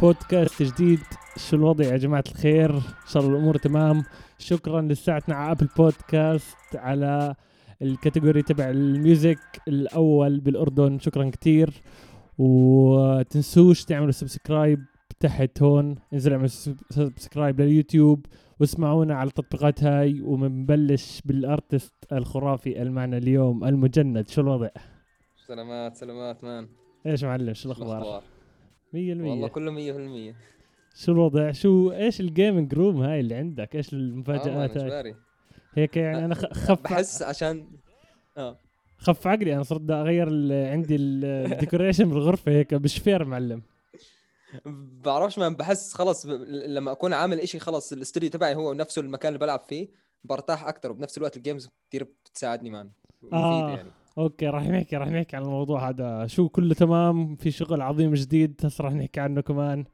بودكاست جديد. شو الوضع يا جماعة الخير؟ إن شاء الله الأمور تمام. شكرا لساعتنا على Apple Podcast على ال category تبع ال music الأول بالأردن. شكرا كتير. وتنسوش تعملوا subscribe تحت هون. انزلوا اعملوا subscribe لليوتيوب واسمعونا على التطبيقات هاي. ومنبلش بال artist الخرافي اللي معنا اليوم المجند. شو الوضع؟ سلامات سلامات man. إيش معلم؟ شو الأخبار؟ 100% والله كله 100% شو الوضع؟ شو إيش ال gaming room هاي اللي عندك؟ إيش المفاجآت هاي؟ هيك يعني أنا خف بحس عشان آه خف عقلي أنا صرت بدي أغير ال- عندي ال- ال decoration بالغرفة هيك مش fair معلم بعرفش man بحس خلص ب... لما أكون عامل إشي خلص الاستوديو تبعي هو نفسه المكان اللي بلعب فيه برتاح أكثر وبنفس الوقت ال games كثير بتساعدني man آه. يعني okay راح نحكي راح نحكي عن الموضوع هذا. شو كله تمام؟ في شغل عظيم جديد هسه راح نحكي عنه كمان.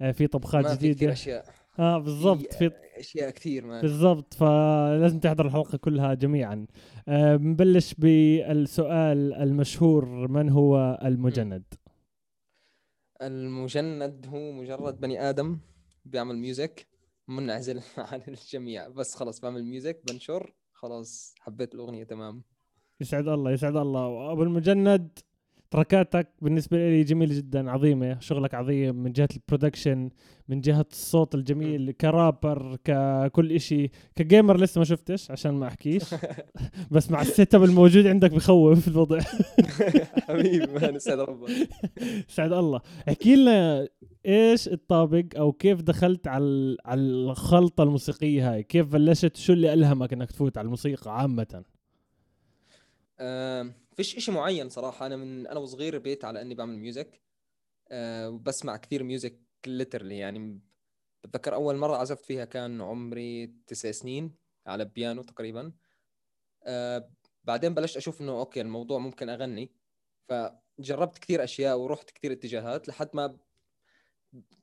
آه، في طبخات ما في كثير جديده أشياء. آه بالضبط. في أشياء كثير بالضبط. فلازم تحضر الحلقة كلها جميعا. آه، بنبلش بالسؤال المشهور من هو المجند؟ المجند هو مجرد بني آدم بيعمل music منعزل عن الجميع. بس خلص بعمل music بنشر خلاص حبيت الأغنية تمام. يسعد الله يسعد الله. وأبو المجند تركاتك بالنسبة لي جميله جدا عظيمة. شغلك عظيم من جهة ال production من جهة الصوت الجميل كرابر ككل إشي. ك gamer لسه ما شفتش عشان ما أحكيش. بس مع ال setup الموجود عندك بخوف الوضع. حبيبي man يسعد ربك. سعد الله. احكي لنا إيش الطابق أو كيف دخلت على على الخلطة الموسيقية هاي؟ كيف بلشت؟ شو اللي ألهمك إنك تفوت على الموسيقى عامة؟ فيش إشي معين صراحة. أنا من أنا وصغير ربيت على إني بعمل music آه، وبسمع كثير music literally يعني. بتذكر أول مرة عزفت فيها كان عمري تسع سنين على بيانو تقريبا. آه، بعدين بلشت أشوف إنه okay الموضوع ممكن أغني. فجربت كثير أشياء ورحت كثير اتجاهات لحد ما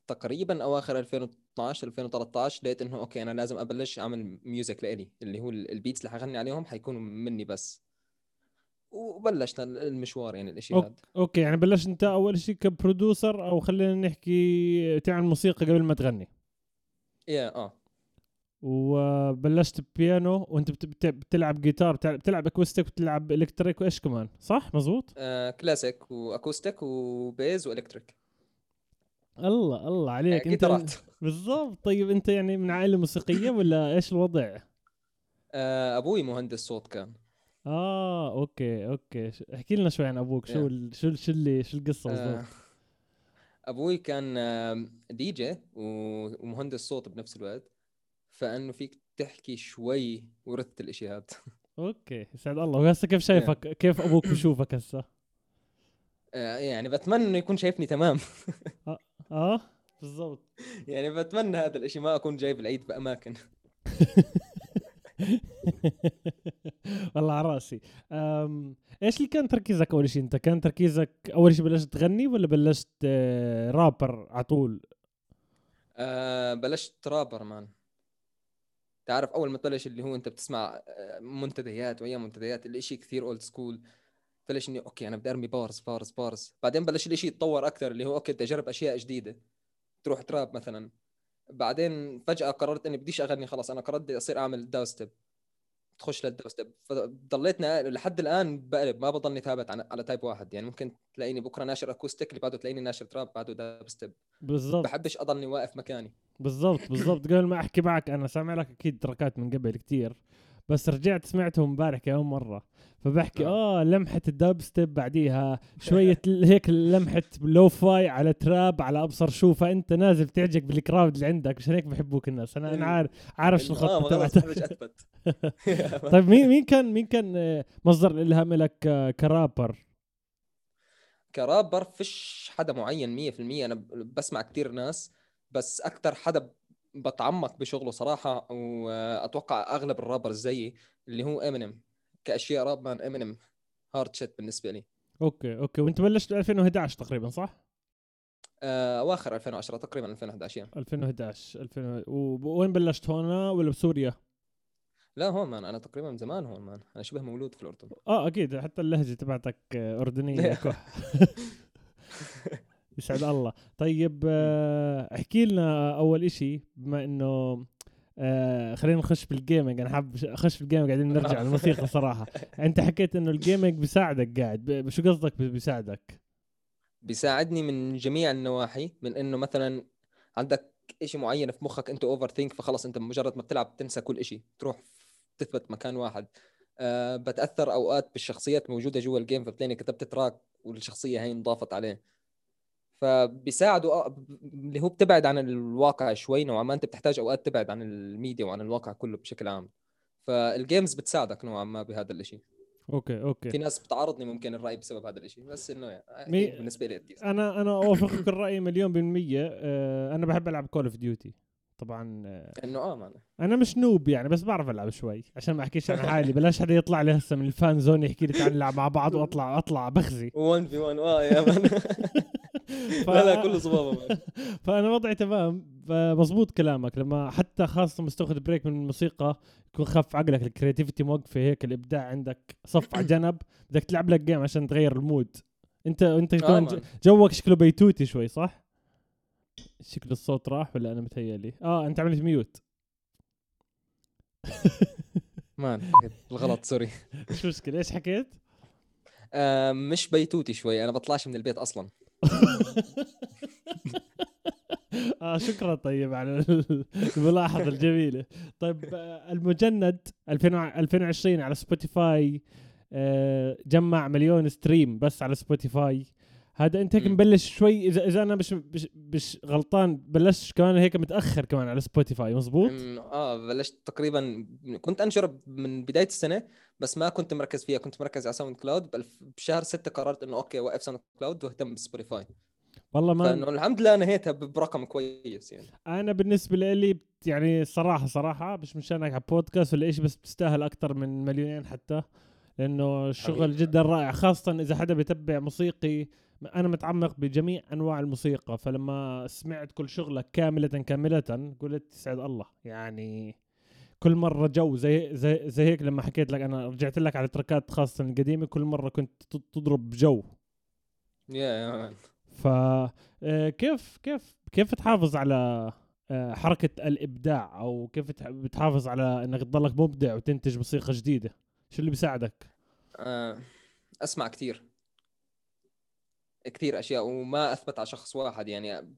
تقريبا أواخر 2012 2013 لقيت إنه okay أنا لازم أبلش أعمل music لإلي اللي هو ال beats اللي حغني عليهم حيكونوا مني بس. وبلشنا المشوار يعني الإشي هذا. okay يعني بلشت أنت أول شيء ك producer أو خلينا نحكي تعمل موسيقى قبل ما تغني. yeah آه. وبلشت بيانو وأنت بت- بت- بتلعب جيتار بتلعب, بتلعب acoustic وبتلعب electric وإيش كمان؟ صح؟ مزبوط آه، classic و acoustic و bass و electric. الله الله عليك. آه، أنت بالضبط. طيب أنت يعني من عائلة موسيقية ولا إيش الوضع؟ آه، أبوي مهندس صوت كان. آه okay okay. احكي لنا شوي عن أبوك. شو شو شو اللي شو القصة آه، بالضبط؟ أبوي كان دي جي ومهندس صوت بنفس الوقت. فإنه فيك تحكي شوي ورثت الاشي هذا okay. يسعد الله. وهسه كيف شايفك؟ كيف أبوك بشوفك هسه؟ آه، يعني بتمنى إنه يكون شايفني تمام. آه بالضبط. يعني بتمنى هذا الإشي ما أكون جايب العيد بأماكن. والله على راسي. إيش اللي كان تركيزك أول شيء أنت كان تركيزك أول شيء بلشت تغني ولا بلشت آه، رابر على طول؟ آه بلشت rapper man. تعرف أول ما تبلش اللي هو أنت بتسمع آه، منتديات وايام منتديات الاشي كثير old school بلش اني okay أنا بدي أرمي bars bars bars بعدين بلش الإشي يتطور أكثر اللي هو okay بدي أجرب أشياء جديدة. تروح trap مثلا. بعدين فجأة قررت إني بديش أغني خلاص أنا قررت بدي أصير أعمل داو ستيب تخش للداو ستيب فضليتنا لحد الآن بقلب ما بضلني ثابت على, على type واحد. يعني ممكن تلاقيني بكرة ناشر acoustic اللي بعده تلاقيني ناشر trap بعده داو ستيب بالضبط. بحبش أضلني واقف مكاني. بالضبط بالضبط. قبل ما أحكي معك أنا سامع لك أكيد تركات من قبل كتير. بس رجعت سمعتهم امبارح كمان مرة. فبحكي آه. لمحة الدب ستيب بعديها. شوية هيك لمحة lo-fi على trap على أبصر شو. فأنت نازل تعجق بال crowd اللي عندك مشان هيك بحبوك الناس. أنا أنا عارف عارف شو الخطه خلص تبعتك طيب مين مين كان مين كان آه، مصدر الالهام لك آه، كرابر؟ كرابر فيش حدا معين 100% أنا بسمع كتير ناس بس أكثر حدا بتعمق بشغله صراحة وأتوقع أغلب ال rappers زيي اللي هو إمينيم كأشياء rap man إمينيم hard shit بالنسبة لي. okay okay. وأنت بلشت 2011 تقريبا صح؟ آه، اواخر 2010 تقريبا 2011 يعني. 2011 2000 وين بلشت هون؟ ولا بسوريا؟ لا هون man. أنا تقريبا من زمان هون man. أنا شبه مولود في الأردن. آه أكيد. حتى اللهجة تبعتك آه، اردنيه. يسعد الله. طيب آه، احكي لنا أول إشي بما إنه آه خلينا نخش بال gaming أنا حاب أخش بال gaming وبعدين نرجع للموسيقى صراحة. أنت حكيت إنه ال gaming بيساعدك قاعد. شو قصدك بيساعدك؟ بيساعدني من جميع النواحي. من إنه مثلا عندك إشي معين في مخك أنت overthink فخلص أنت مجرد ما بتلعب بتنسى كل إشي. تروح تثبت مكان واحد. أه بتأثر أوقات بالشخصيات موجودة جوا ال game فبتلاقيني كتبت track والشخصية هي انضافت عليه. فبيساعدوا آه، اللي هو بتبعد عن الواقع شوي نوعا ما. أنت بتحتاج أوقات تبعد عن الميديا وعن الواقع كله بشكل عام. فال games بتساعدك نوعا ما بهذا الإشي. okay في أوكي ناس بتعارضني ممكن الرأي بسبب هذا الإشي بس إنه يعني مي- بالنسبة لي أكيد. أنا أنا أوافقك الرأي مليون بالمية. آه أنا بحب ألعب Call of Duty طبعا آه إنه آه أنا. مش noob يعني بس بعرف ألعب شوي عشان ما أحكيش عن حالي. بلاش حدا يطلع لي هسه من ال fan zone يحكي لي تعال نلعب مع بعض وأطلع أطلع بخزي. 1 في 1 آه يا man ف- لا لا كله صبابة فأنا وضعي تمام. مزبوط كلامك. لما حتى خاصة بتاخد break من الموسيقى يكون خف عقلك. ال creativity موقفه هيك الإبداع عندك صف على جنب. بدك تلعب لك game عشان تغير ال mood. انت أنت آه كمان man. جوك شكله بيتوتي شوي صح؟ شكل الصوت راح ولا أنا متهيألي آه أنت عملت mute man بالغلط sorry مش مشكلة. إيش حكيت؟ آه مش بيتوتي شوي. أنا بطلعش من البيت أصلا. آه شكرا طيب على الملاحظة الجميلة. طيب آه، المجند 2000 2020 على Spotify آه، جمع مليون stream بس على Spotify هذا انت هيك. مبلش شوي اذا إذا أنا مش مش, مش غلطان بلشت كمان هيك متأخر كمان على Spotify مزبوط آه بلشت تقريبا كنت أنشر من بداية السنة بس ما كنت مركز فيها كنت مركز على SoundCloud بشهر ستة قررت إنه okay وقف SoundCloud واهتم ب Spotify والله ما فإنه الحمد لله نهيتها برقم كويس يعني أنا بالنسبة لي يعني صراحة صراحة مش مشانك على بودكاست ولا شيء بس بتستاهل أكثر من مليونين حتى لأنه الشغل. جدا رائع خاصة إذا حدا بيتبع موسيقي أنا متعمق بجميع أنواع الموسيقى فلما سمعت كل شغلك كاملة كاملة قلت يسعد الله يعني كل مرة جو زي زي زي هيك لما حكيت لك أنا رجعت لك على تركات خاصة القديمة كل مرة كنت تضرب جو. يا ف آه، كيف كيف كيف تحافظ على آه، حركة الإبداع؟ أو كيف تح- بتحافظ على إنك تضلك مبدع وتنتج موسيقى جديدة؟ شو اللي بيساعدك؟ آه أسمع كثير كثير أشياء وما أثبت على شخص واحد يعني.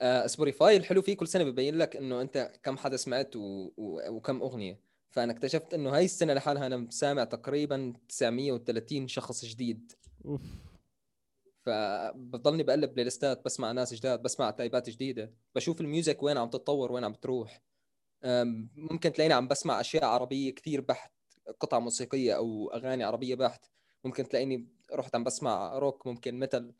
آه Spotify الحلو فيه كل سنة ببين لك إنه أنت كم حدا سمعت و... و... وكم أغنية. فأنا اكتشفت إنه هاي السنة لحالها أنا سامع تقريبا 930 شخص جديد. أوف. فبضلني بقلب playlist ات بسمع ناس جداد بسمع type ات جديدة. بشوف ال music وين عم تتطور وين عم بتروح. أم، ممكن تلاقيني عم بسمع أشياء عربية كثير بحت قطع موسيقية أو أغاني عربية بحت. ممكن تلاقيني رحت عم بسمع روك ممكن metal.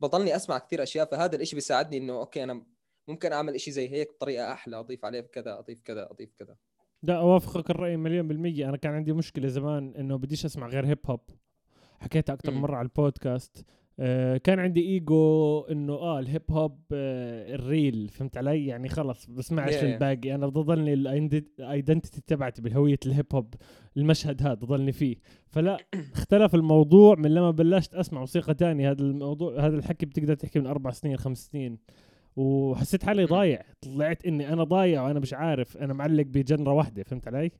بضلني أسمع كثير أشياء فهذا الإشي بيساعدني إنه okay أنا ممكن أعمل إشي زي هيك بطريقة أحلى أضيف عليه كذا أضيف كذا أضيف كذا. لا أوافقك الرأي مليون بالمية. أنا كان عندي مشكلة زمان إنه بديش أسمع غير hip hop حكيتها مم. مرة على البودكاست. كان عندي إيجو إنه آه ال hip hop آه ال real فهمت علي؟ يعني خلص بسمعش Yeah, yeah. الباقي. أنا بضلني ال identity تبعتي بهويه ال hip hop المشهد هذا بضلني فيه. فلا اختلف الموضوع من لما بلشت أسمع موسيقى تانية. هذا الموضوع هذا الحكي بتقدر تحكي من أربع سنين خمس سنين. وحسيت حالي ضايع. طلعت إني أنا ضايع وأنا مش عارف. أنا معلق بجنرة واحدة فهمت علي؟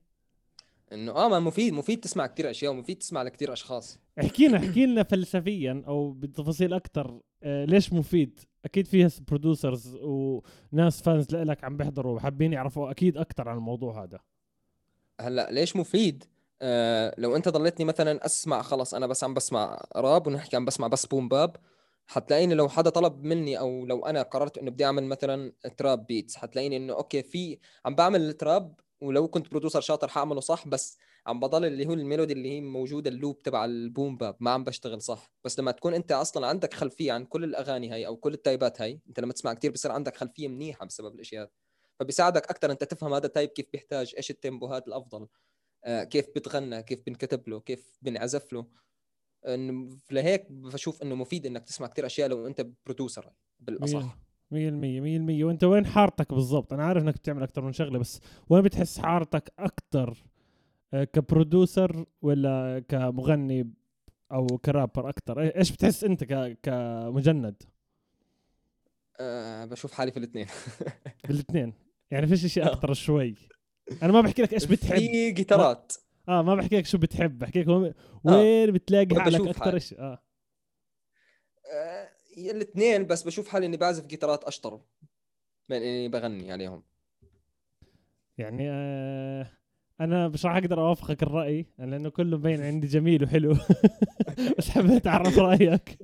إنه آه ما مفيد مفيد تسمع كثير أشياء ومفيد تسمع لكثير أشخاص. احكي لنا احكي لنا فلسفيا أو بتفاصيل أكثر آه ليش مفيد؟ أكيد فيها برودوسرز وناس فانز لك عم بيحضروا وحابين يعرفوا أكيد أكثر عن الموضوع هذا. هلأ ليش مفيد؟ آه لو أنت ضليتني مثلا أسمع خلص أنا بس عم بسمع راب ونحكي عم بسمع بس بوم باب حتلاقيني لو حدا طلب مني أو لو أنا قررت إنه بدي أعمل مثلا trap beats حتلاقيني إنه okay في عم بعمل ال trap ولو كنت producer شاطر حاعمله صح بس عم بضل اللي هو ال melody اللي هي موجودة ال loop تبع ال boom bap ما عم بشتغل صح. بس لما تكون أنت أصلا عندك خلفية عن كل الأغاني هاي أو كل ال type ات هاي أنت لما تسمع كتير بصير عندك خلفية منيحة بسبب الإشياء. فبيساعدك أكثر أنت تفهم هذا ال type كيف بيحتاج إيش ال tempo هات الأفضل آه، كيف بتغنى كيف بنكتب له كيف بنعزف له. لهيك بشوف إنه مفيد إنك تسمع كثير أشياء لو أنت برودوسر بالأصح. مية المية مية المية. وانت وين حارتك بالضبط؟ أنا عارف إنك بتعمل أكثر من شغلة بس وين بتحس حارتك أكثر آه، كبرودوسر ولا كمغني أو كرابر أكثر إيش بتحس أنت. كمجند؟ أه بشوف حالي في الاثنين بالاثنين يعني فيش شيء أكثر شوي. أنا ما بحكي لك إيش بتحب. في جيتارات. آه ما بحكي لك شو بتحب. بحكي لك وين- وين بتلاقي حالك أكثر حالي. شيء آه. أه الاثنين بس بشوف حالي إني بعزف جيتارات أشطر من إني بغني عليهم. يعني آه أنا مش راح أقدر أوافقك الرأي لأنه كله مبين عندي جميل وحلو. بس حبيت اعرف رأيك.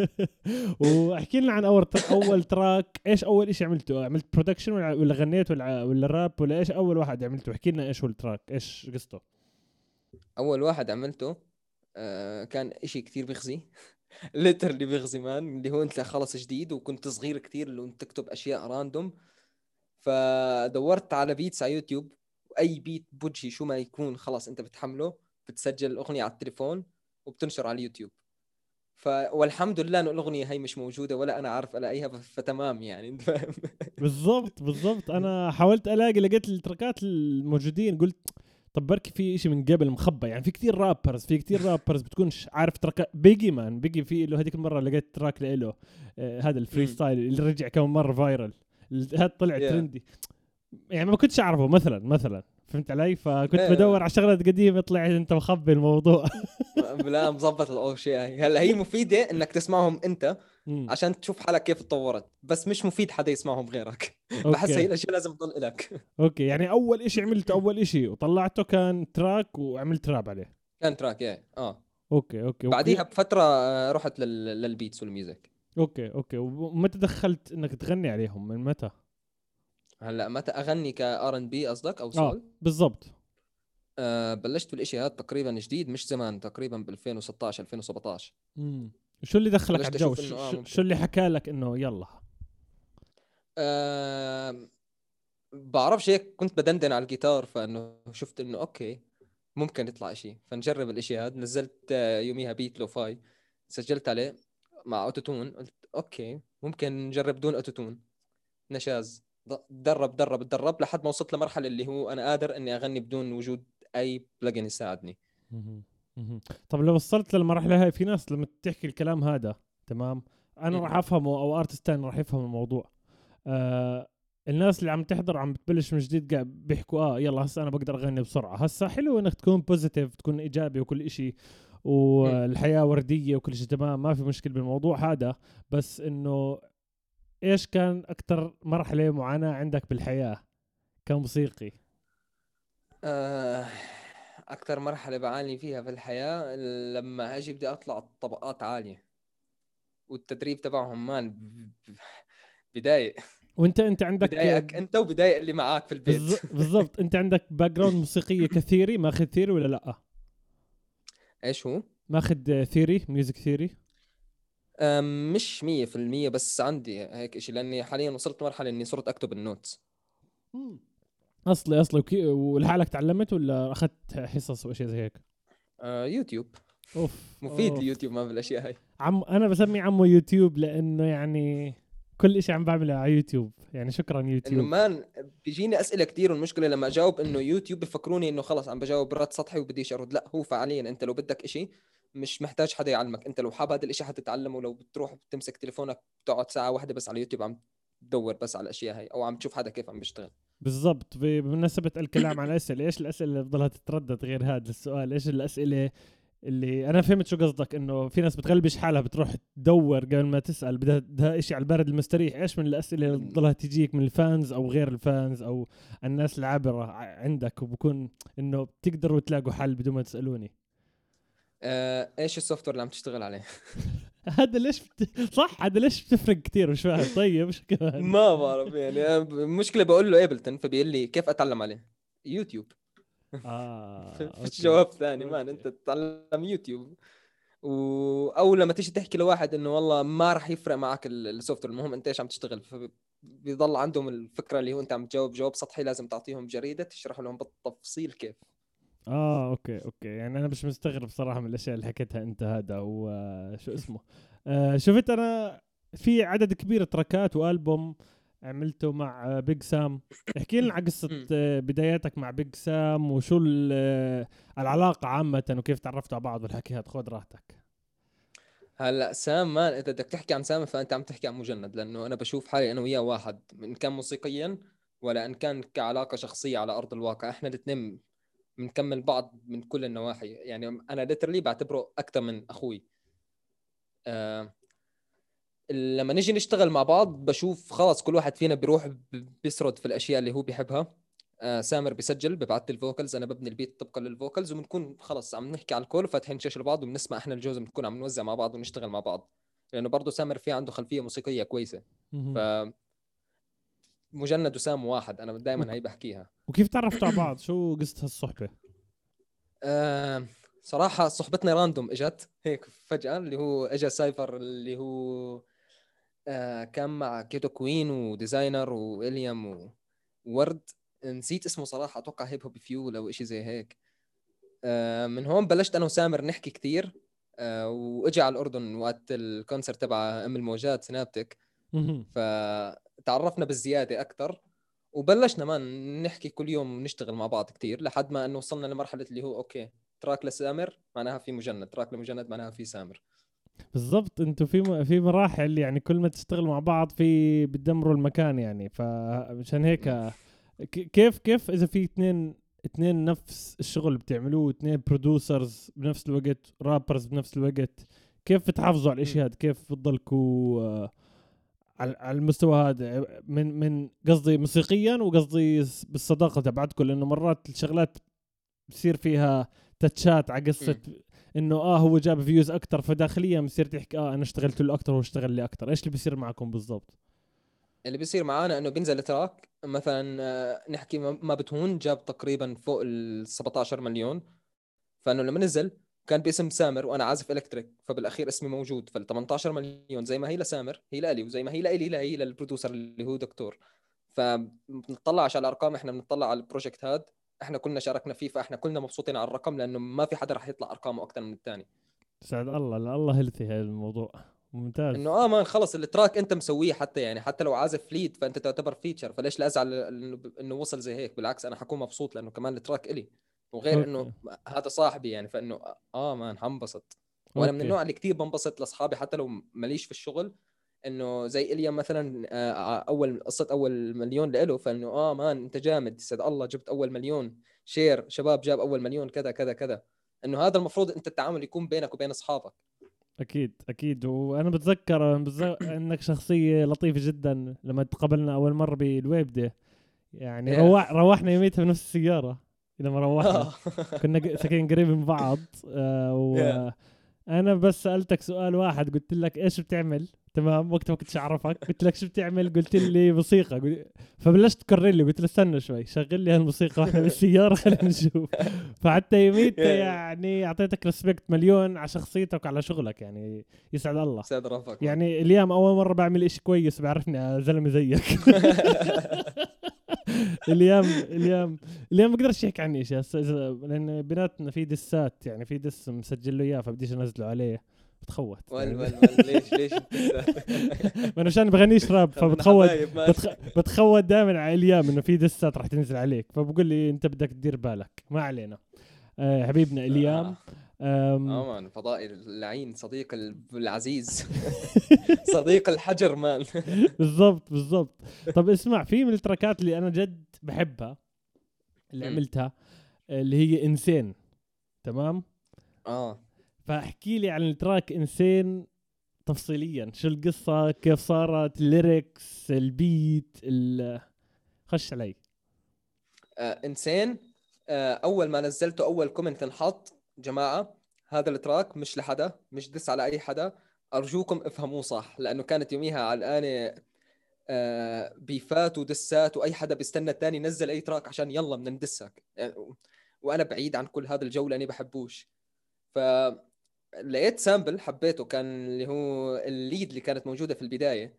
وأحكي لنا عن أول أول track إيش أول شيء عملته؟ عملت production ولا غنيت ولا ولا راب ولا إيش أول واحد عملته؟ احكي لنا إيش هو ال track إيش قصته؟ أول واحد عملته أه كان إشي كثير بيخزي. literally بيخزي man اللي هو أنت خلص جديد وكنت صغير كثير اللي أنت تكتب أشياء random فدورت على beats على يوتيوب وأي beat بوجهي شو ما يكون خلص أنت بتحمله بتسجل الأغنية على التليفون وبتنشر على اليوتيوب ف والحمد لله إنه الأغنية هي مش موجودة ولا أنا عارف ألاقيها فتمام يعني. انت فاهم بالضبط بالضبط. أنا حاولت ألاقي لقيت ال track ات الموجودين قلت طب بركي في شيء من قبل مخبى يعني في كثير rappers في كثير rappers بتكونش عارف track بيجي مان بيجي في له هذيك المرة لقيت track له آه هذا ال free. style اللي رجع كم مرة viral هذا طلع Yeah. trendy يعني ما كنتش أعرفه مثلا مثلا فهمت علي فكنت إيه. بدور على شغلات قديمة طلع أنت مخبي الموضوع لا مظبط الاشياء هلا هي مفيدة إنك تسمعهم أنت. عشان تشوف حالك كيف تطورت. بس مش مفيد حدا يسمعهم غيرك. بحس هي الاشياء لازم تضل لك okay يعني أول إشي عملته أول إشي وطلعته كان track وعملت راب عليه. كان track إيه. آه. okay okay. بعديها بفترة آه، رحت لل... لل beats وال music. okay okay. ومتى دخلت إنك تغني عليهم؟ من متى؟ هلأ متى أغني ك R&B قصدك أو آه soul بالضبط. آه بلشت بالإشي هذا تقريبا جديد مش زمان تقريبا ب 2016 2017 امم شو اللي دخلك على الجو؟ آه شو. شو اللي حكى لك إنه يلا؟ آه بعرفش هيك كنت بدندن على الجيتار فإنه شفت إنه okay ممكن يطلع إشي. فنجرب الإشي هذا نزلت آه، يوميها beat lo-fi سجلت عليه مع autotune. قلت okay ممكن نجرب دون autotune. نشاز. درب درب درب لحد ما وصلت لمرحلة اللي هو أنا قادر إني أغني بدون وجود أي plugin يساعدني. طب لو وصلت للمرحله هاي في ناس لما تحكي الكلام هذا تمام؟ أنا مم. راح أفهمه أو artist تاني راح يفهم الموضوع. آه الناس اللي عم تحضر عم بتبلش من جديد قاعد بيحكوا آه يلا هسه أنا بقدر أغني بسرعة. هسه حلو إنك تكون positive تكون إيجابي وكل إشي والحياة وردية وكل شيء تمام؟ ما في مشكلة بالموضوع هذا. بس إنه إيش كان أكثر مرحلة معاناة عندك بالحياة كموسيقي؟ آه، أكثر مرحلة بعاني فيها في الحياة لما أجي بدي أطلع طبقات عالية والتدريب تبعهم man ب- ب- بضايق وأنت أنت عندك بضايقك أنت وبضايق اللي معك في البيت. بالضبط. أنت عندك background موسيقية ك theory ماخذ theory ولا لأ؟ إيش هو؟ ماخذ theory music theory مش مية في المية بس عندي هيك إشي لأني حاليا وصلت مرحلة إني صرت أكتب النوتس اصلي اصلي okay ولحالك تعلمت ولا أخذت حصص وأشياء زي هيك؟ آه يوتيوب. أوف مفيد أوف. اليوتيوب ما بالأشياء هاي. عم أنا بسمي عمو يوتيوب لأنه يعني كل إشي عم بعمله على يوتيوب يعني شكرا إنه يوتيوب مان بيجيني أسئلة كثير والمشكلة لما أجاوب إنه يوتيوب بفكروني إنه خلص عم بجاوب رد سطحي وبديش أرد. لا هو فعليا أنت لو بدك إشي مش محتاج حدا يعلمك. أنت لو حاب هذا الإشي حتتعلمه لو بتروح بتمسك تليفونك بتقعد ساعة واحدة بس على يوتيوب عم تدور بس على الأشياء هاي أو عم تشوف حدا كيف عم بيشتغل. بالضبط بمناسبة الكلام عن الأسئلة إيش الأسئلة اللي بضلها تتردد غير هذا السؤال؟ إيش الأسئلة اللي أنا فهمت شو قصدك إنه في ناس بتغلبش حالها بتروح تدور قبل ما تسأل بدها بدها إشي على البرد المستريح. إيش من الأسئلة اللي بتضلها تجيك من ال fans أو غير ال fans أو الناس العابرة عندك وبكون إنه بتقدروا تلاقوا حل بدون ما تسألوني؟ آه إيش ال software اللي عم تشتغل عليه؟ هذا ليش بت... صح هذا ليش بتفرق كثير مش فاهم. طيب مش كمان. ما بعرف يعني. المشكلة بقول له Ableton فبيقول لي كيف أتعلم عليه؟ يوتيوب. آه فيش. جواب ثاني مان. أنت تتعلم يوتيوب. و... أو لما تيجي تحكي لواحد إنه والله ما راح يفرق معك ال- ال software المهم أنت إيش عم تشتغل؟ فبيضل عندهم الفكرة اللي هو أنت عم تجاوب جواب سطحي لازم تعطيهم جريدة تشرح لهم بالتفصيل كيف. آه okay okay. يعني أنا مش مستغرب صراحة من الأشياء اللي حكيتها أنت هذا وشو اسمه. آه شفت أنا في عدد كبير track ات وألبوم عملته مع بيج سام احكي لنا عن قصة. آه، بداياتك مع بيج سام وشو آه، العلاقة عامة وكيف تعرفتوا على بعض والحكي هذا خذ راحتك. هلأ سام مان إذا بدك تحكي عن سام فأنت عم تحكي عن مجند لأنه أنا بشوف حالي أنا وياه واحد إن كان موسيقيا ولا إن كان كعلاقة شخصية على أرض الواقع. إحنا الاثنين بنكمل بعض من كل النواحي. يعني أنا literally بعتبره أكثر من أخوي. آه لما نيجي نشتغل مع بعض بشوف خلاص كل واحد فينا بيروح بيسرد في الأشياء اللي هو بيحبها. آه سامر بيسجل ببعث لي ال vocals أنا ببني ال beat طبقا لل vocals وبنكون خلص عم نحكي على ال call فاتحين شاشة لبعض وبنسمع إحنا الجوز بنكون عم نوزع مع بعض ونشتغل مع بعض. لأنه برضه سامر في عنده خلفية موسيقية كويسة. ف مجند وسام واحد أنا دائما هي بحكيها. وكيف تعرفتوا على بعض؟ شو قصه هالصحبه آه صراحة صحبتنا راندوم إجت هيك فجأة اللي هو اجى سايفر اللي هو آه كان مع كيتو كوين وديزاينر واليام وورد. نسيت اسمه صراحة أتوقع هيب هوب فيول أو شيء زي هيك. آه من هون بلشت أنا وسامر نحكي كثير آه واجى على الأردن وقت الكونسرت تبع أم الموجات سنابتك. فتعرفنا بالزيادة أكثر وبلشنا ما نحكي كل يوم نشتغل مع بعض كثير لحد ما إنه وصلنا لمرحلة اللي هو okay track لسامر معناها في مجند track لمجند معناها في سامر. بالضبط أنتم في في مراحل يعني كل ما تشتغلوا مع بعض في بتدمروا المكان يعني فمشان هيك كيف كيف إذا في اثنين اثنين نفس الشغل بتعملوه اثنين producers بنفس الوقت rappers بنفس الوقت كيف بتحافظوا على الاشي هذا كيف بتضلكوا آه، على المستوى هذا. من من قصدي موسيقيا وقصدي بالصداقة تبعتكم لأنه مرات الشغلات بصير فيها touch ات على قصة إنه آه هو جاب views أكثر فداخليا بصير تحكي آه أنا اشتغلت له أكثر وهو اشتغل لي أكثر إيش اللي بيصير معكم بالضبط؟ اللي بيصير معانا إنه بينزل track مثلا آه، نحكي ما بتهون جاب تقريبا فوق ال 17 مليون. فإنه لما نزل كان باسم سامر وأنا عازف electric فبالأخير اسمي موجود. فال 18 مليون زي ما هي لسامر هي لألي وزي ما هي لألي هي لل producer اللي هو دكتور. فبنطلعش على الأرقام إحنا بنطلع على ال project هذا إحنا كلنا شاركنا فيه فإحنا كلنا مبسوطين على الرقم لأنه ما في حدا راح يطلع أرقامه أكثر من الثاني سعد الله الله healthy هذا الموضوع. ممتاز. إنه آه man خلص ال track أنت مسويه حتى يعني حتى لو عازف lead فأنت تعتبر feature فليش لا أزعل إنه وصل زي هيك؟ بالعكس أنا حكون مبسوط لأنه كمان ال track إلي. وغير إنه هذا صاحبي يعني فإنه آه man حنبسط وأنا من النوع اللي كثير بنبسط لأصحابي حتى لو ماليش في الشغل. إنه زي اليوم مثلا آه أول قصة أول مليون له فإنه آه man أنت جامد يسعد الله جبت أول مليون. share شباب جاب أول مليون كذا كذا كذا. إنه هذا المفروض أنت التعامل يكون بينك وبين أصحابك. أكيد أكيد. وأنا بتذكر إنك شخصية لطيفة جدا لما تقابلنا أول مرة بالويب دي. يعني روح روحنا يوميتها بنفس السيارة. لما روحنا. كنا ساكنين قريب من بعض آه و أنا بس سألتك سؤال واحد قلت لك إيش بتعمل؟ تمام وقت ما كنتش أعرفك. قلت لك شو بتعمل؟ قلت لي موسيقى. فبلشت تكرر لي قلت له استنى شوي شغل لي هالموسيقى وإحنا بالسيارة خلينا نشوف. فحتى يميت يعني أعطيتك ريسبكت مليون على شخصيتك وعلى شغلك يعني يسعد الله. يسعد رفقك يعني اليوم أول مرة بعمل إشي كويس بعرفني زلمة زيك. اليوم اليوم اليوم ما بقدرش احكي عني شيء. لأن بيناتنا في دسات يعني في دس مسجل له إياه فبديش أنزله عليه. بتخوت. ول يعني. ول. ول ليش ليش ما أنا عشان بغنيش راب فبتخوت. بتخوت دائما على اليام إنه في دسات راح تنزل عليك. فبقول لي أنت بدك تدير بالك. ما علينا. آه حبيبنا اليام آه مان فضائي اللعين صديق العزيز. صديق الحجر مان بالضبط بالضبط. طب اسمع في من التراكات اللي أنا جد بحبها اللي عملتها اللي هي insane تمام؟ آه. فاحكي لي عن ال track insane تفصيليا. شو القصة؟ كيف صارت؟ ال lyrics ال beat خش علي. آه insane آه أول ما نزلته أول comment انحط جماعة هذا ال track مش لحدا مش diss على أي حدا. أرجوكم افهموه صح لأنه كانت يوميها علقانه آه beef ات و diss ات وأي حدا بيستنى الثاني ينزل أي track عشان يلا بدنا ن diss ك. يعني وأنا بعيد عن كل هذا الجو لأني بحبوش. ف لقيت sample حبيته كان اللي هو ال lead اللي كانت موجودة في البداية.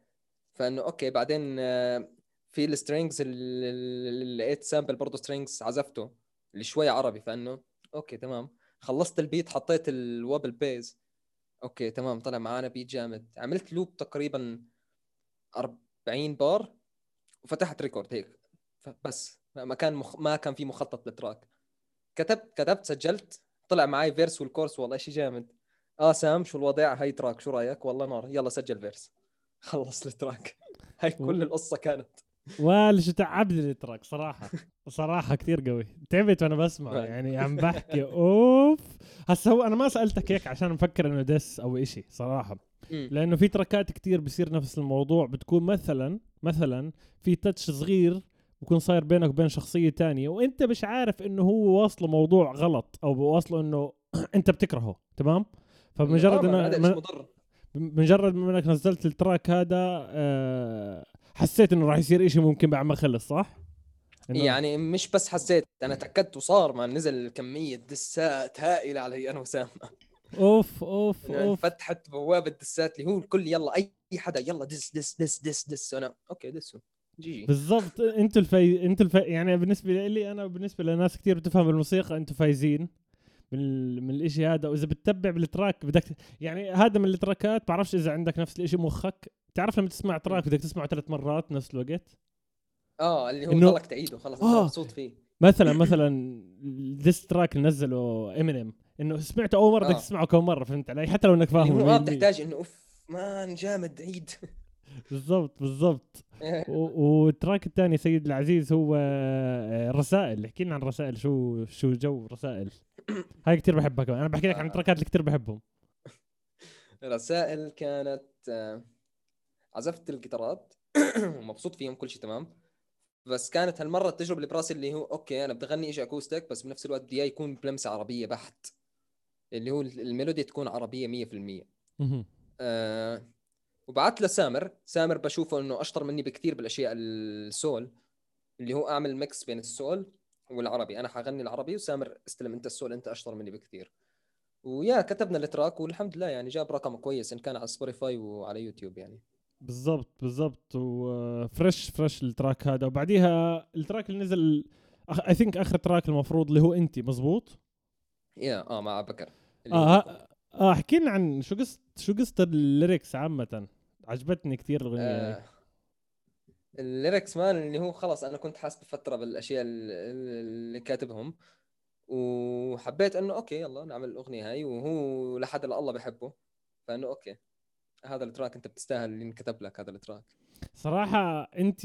فإنه okay بعدين آه، في ال strings اللي لقيت sample برضه strings عزفته اللي شوي عربي. فإنه okay تمام. خلصت ال beat حطيت ال wobble bass okay تمام طلع معانا beat جامد. عملت loop تقريبا 40 بار وفتحت record هيك. بس ما كان مخ... ما كان في مخطط لل track. كتبت كتبت سجلت. طلع معي verse وال chorus والله شيء جامد. آه سام شو الوضع؟ هاي track شو رأيك؟ والله نار. يلا سجل verse خلص ال track. هاي كل القصة كانت. والش تعبني ال track صراحة. صراحة كثير قوي. تعبت وأنا بسمع Right. يعني عم بحكي. أوف. هسا هو أنا ما سألتك هيك عشان مفكر إنه دس أو إشي صراحة. لأنه في تراكات كتير بصير نفس الموضوع. بتكون مثلا مثلا في تاتش صغير بكون صاير بينك وبين شخصية تانية وأنت مش عارف إنه هو واصله موضوع غلط أو واصله إنه أنت بتكرهه. تمام؟ فبمجرد آه، إنه بمجرد ما إنك نزلت التراك هذا آه، حسيت إنه راح يصير إشي ممكن بعد ما خلص صح؟ إنه- يعني مش بس حسيت أنا تأكدت وصار ما نزل كميه دسات هائلة علي أنا وسام. أوف أوف يعني أوف. فتحت بوابه دسات اللي هو الكل يلا أي حدا يلا diss diss diss diss diss. أنا okay دسوا. جي بالضبط. إنتوا الفي إنتوا الفي... يعني بالنسبة لي أنا بالنسبة لناس كثير بتفهم الموسيقى أنتوا فايزين. من. من الإشي هذا وإذا بتتبع بال track بدك يعني هذا من التراكات بعرفش إذا عندك نفس الإشي مخك تعرف لما تسمع تراك بدك تسمعه ثلاث مرات نفس الوقت آه اللي هو ضلك تعيده خلص آه. آه. مبسوط فيه مثلا مثلا diss track اللي نزله امينيم إنه سمعته أول مرة بدك آه. تسمعه كم مرة فهمت علي حتى لو إنك هو آه 100%. بتحتاج إنه أوف man جامد عيد بالضبط بالضبط و- وال track الثاني سيد العزيز هو آه، رسائل احكي لنا عن رسائل شو شو جو رسائل هاي كتير بحبها كمان. أنا بحكي لك عن آه. التراكات اللي كتير بحبهم. رسائل كانت آه، عزفت الجيتارات ومبسوط فيهم كل شيء تمام. بس كانت هالمرة التجربه اللي براسي اللي هو okay أنا بدي اغني شيء acoustic بس بنفس الوقت بدي يكون بلمسة عربية بحت. اللي هو ال melody تكون عربية 100% مهم. آه وبعت لسامر سامر. بشوفه إنه أشطر مني بكثير بالأشياء ال soul اللي هو أعمل mix بين ال soul والعربي. أنا حغني العربي وسامر استلم أنت ال soul أنت أشطر مني بكثير. و yeah كتبنا ال track والحمد لله يعني جاب رقم كويس إن كان على سبوتيفاي وعلى يوتيوب يعني. بالضبط بالضبط. و fresh fresh ال track هذا. وبعديها ال track اللي نزل I think آخر track المفروض اللي هو انت مزبوط؟ yeah آه مع بكر. آه آه احكي لنا عن شو قصة شو قصة ال lyrics عامة؟ عجبتني كثير الأغنية. آه ال lyrics man اللي هو خلص أنا كنت حاسس بفترة بالأشياء ال- اللي كاتبهم وحبيت إنه okay يلا نعمل الأغنية هاي وهو لحد اللي الله بحبه فإنه أوكي. هذا ال track أنت بتستاهل اللي انكتب لك هذا ال track. صراحة انت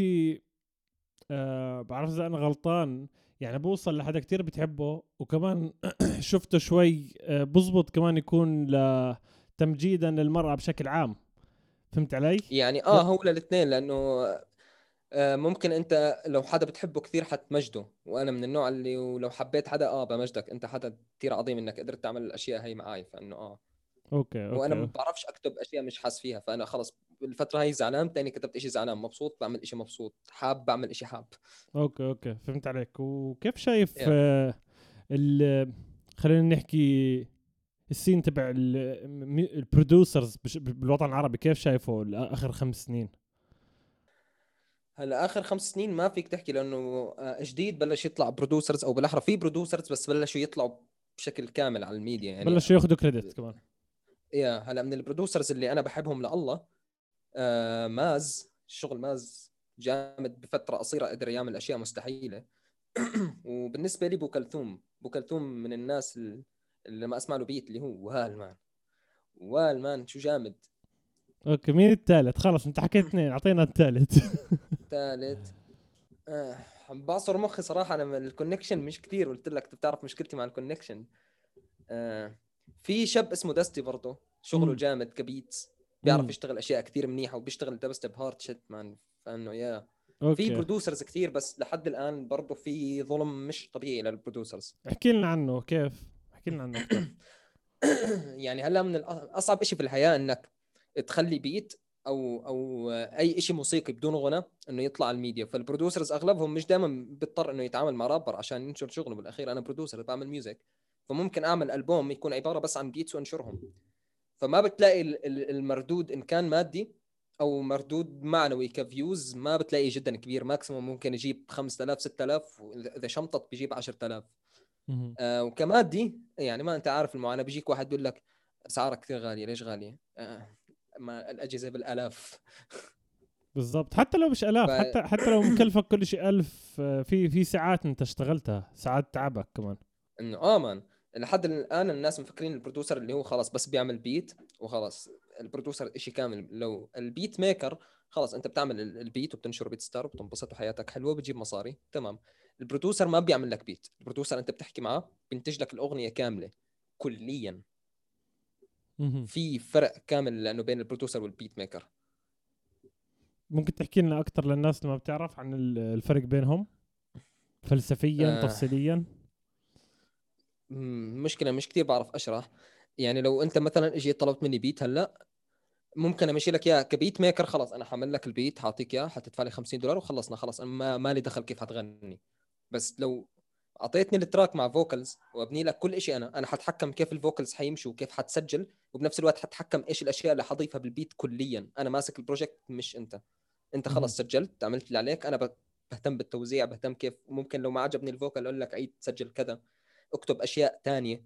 آه بعرف إذا أنا غلطان يعني بوصل لحدا كتير بتحبه وكمان شفته شوي آه بزبط كمان يكون تمجيدا للمرأة بشكل عام. فهمت علي؟ يعني آه هو للاثنين لأنه ممكن انت لو حدا بتحبه كثير حتمجده. وأنا من النوع اللي ولو حبيت حدا آه بمجدك. انت حدا كثير عظيم انك قدرت تعمل الأشياء هي معي فإنه آه. okay وأنا ما أوكي بعرفش أكتب أشياء مش حاس فيها. فأنا خلص بالفترة هاي زعلان تاني كتبت إشي زعلان مبسوط بعمل إشي مبسوط. حاب بعمل إشي حاب. okay okay فهمت عليك. وكيف شايف Yeah. آه ال خلينا نحكي ال scene تبع ال producers بالوطن العربي كيف شايفه آخر خمس سنين؟ هلا آخر خمس سنين ما فيك تحكي لأنه آه، جديد بلش يطلع producers أو بالأحرى. في producers بس بلشوا يطلعوا بشكل كامل على الميديا يعني. بلشوا ياخذوا credit كمان. yeah هلا من ال producers اللي أنا بحبهم لله آه ماز شغل ماز جامد بفترة قصيرة قدر يعمل أشياء مستحيلة. وبالنسبة لي بو كلثوم بو كلثوم من الناس ال- اللي لما أسمع له beat اللي هو وهال man. وهال man شو جامد. okay مين الثالث خلص أنت حكيت اثنين أعطينا الثالث ثالث آه بعصر مخي صراحة أنا من ال connection مش كثير قلت لك بتعرف مشكلتي مع ال connection آه في شاب اسمه داستي برضه شغله مم. جامد ك beats بيعرف مم. يشتغل أشياء كثير منيحة وبيشتغل dubstep hard shit man فأنه yeah. في producers كثير بس لحد الآن برضه في ظلم مش طبيعي لل producers احكي لنا عنه كيف؟ احكي لنا عنه يعني هلا من أصعب شيء في الحياة إنك تخلي beat أو أو أي شيء موسيقي بدون غنى إنه يطلع على الميديا. فال producers أغلبهم مش دائما بيضطر إنه يتعامل مع رابر عشان ينشر شغله بالأخير. أنا producer بعمل music فممكن أعمل ألبوم يكون عبارة بس عن beats وأنشرهم. فما بتلاقي ال- ال- المردود إن كان مادي أو مردود معنوي ك views ما بتلاقي جدا كبير. maximum ممكن يجيب 5000 6000 وإذا شمطت بيجيب 10000 مهم. آه وكمادي يعني ما أنت عارف المعاناة. بيجيك واحد بيقول لك اسعارها كثير غاليه ليش غاليه؟ آه. ما الأجهزة بالآلاف. بالضبط. حتى لو مش آلاف ف- حتى حتى لو مكلفك كل شيء ألف آه، في في ساعات أنت اشتغلتها ساعات تعبك كمان. انه آه man لحد الآن الناس مفكرين ال producer اللي هو خلاص بس بيعمل beat وخلاص. ال producer شيء كامل. لو ال beat maker خلاص أنت بتعمل ال beat وبتنشره BeatStars وبتنبسط وحياتك حلوة وبتجيب مصاري. تمام. ال producer ما بيعمل لك beat ال producer أنت بتحكي معاه بينتج لك الأغنية كاملة. كليا. في فرق كامل لأنه بين ال producer وال beat maker. ممكن تحكي لنا أكثر للناس اللي ما بتعرف عن ال- الفرق بينهم؟ فلسفيا آه. تفصيليا؟ مم، مشكلة مش كثير بعرف أشرح. يعني لو أنت مثلا اجيت طلبت مني beat هلأ ممكن أمشي لك إياه ك beat maker خلص أنا حامل لك ال beat حاعطيك إياه حتدفع لي 50 دولار وخلصنا خلص أنا ما مالي دخل كيف حتغني. بس لو أعطيتني ال track مع vocals وأبني لك كل شيء أنا. أنا حتحكم كيف ال vocals حيمشوا وكيف حتسجل وبنفس الوقت حتحكم إيش الأشياء اللي حضيفها بال beat كليا. أنا ماسك ال project مش أنت. أنت خلص سجلت عملت اللي عليك. أنا بهتم بالتوزيع بهتم كيف ممكن لو ما عجبني ال vocal أقول لك عيد سجل كذا. أكتب أشياء تانية.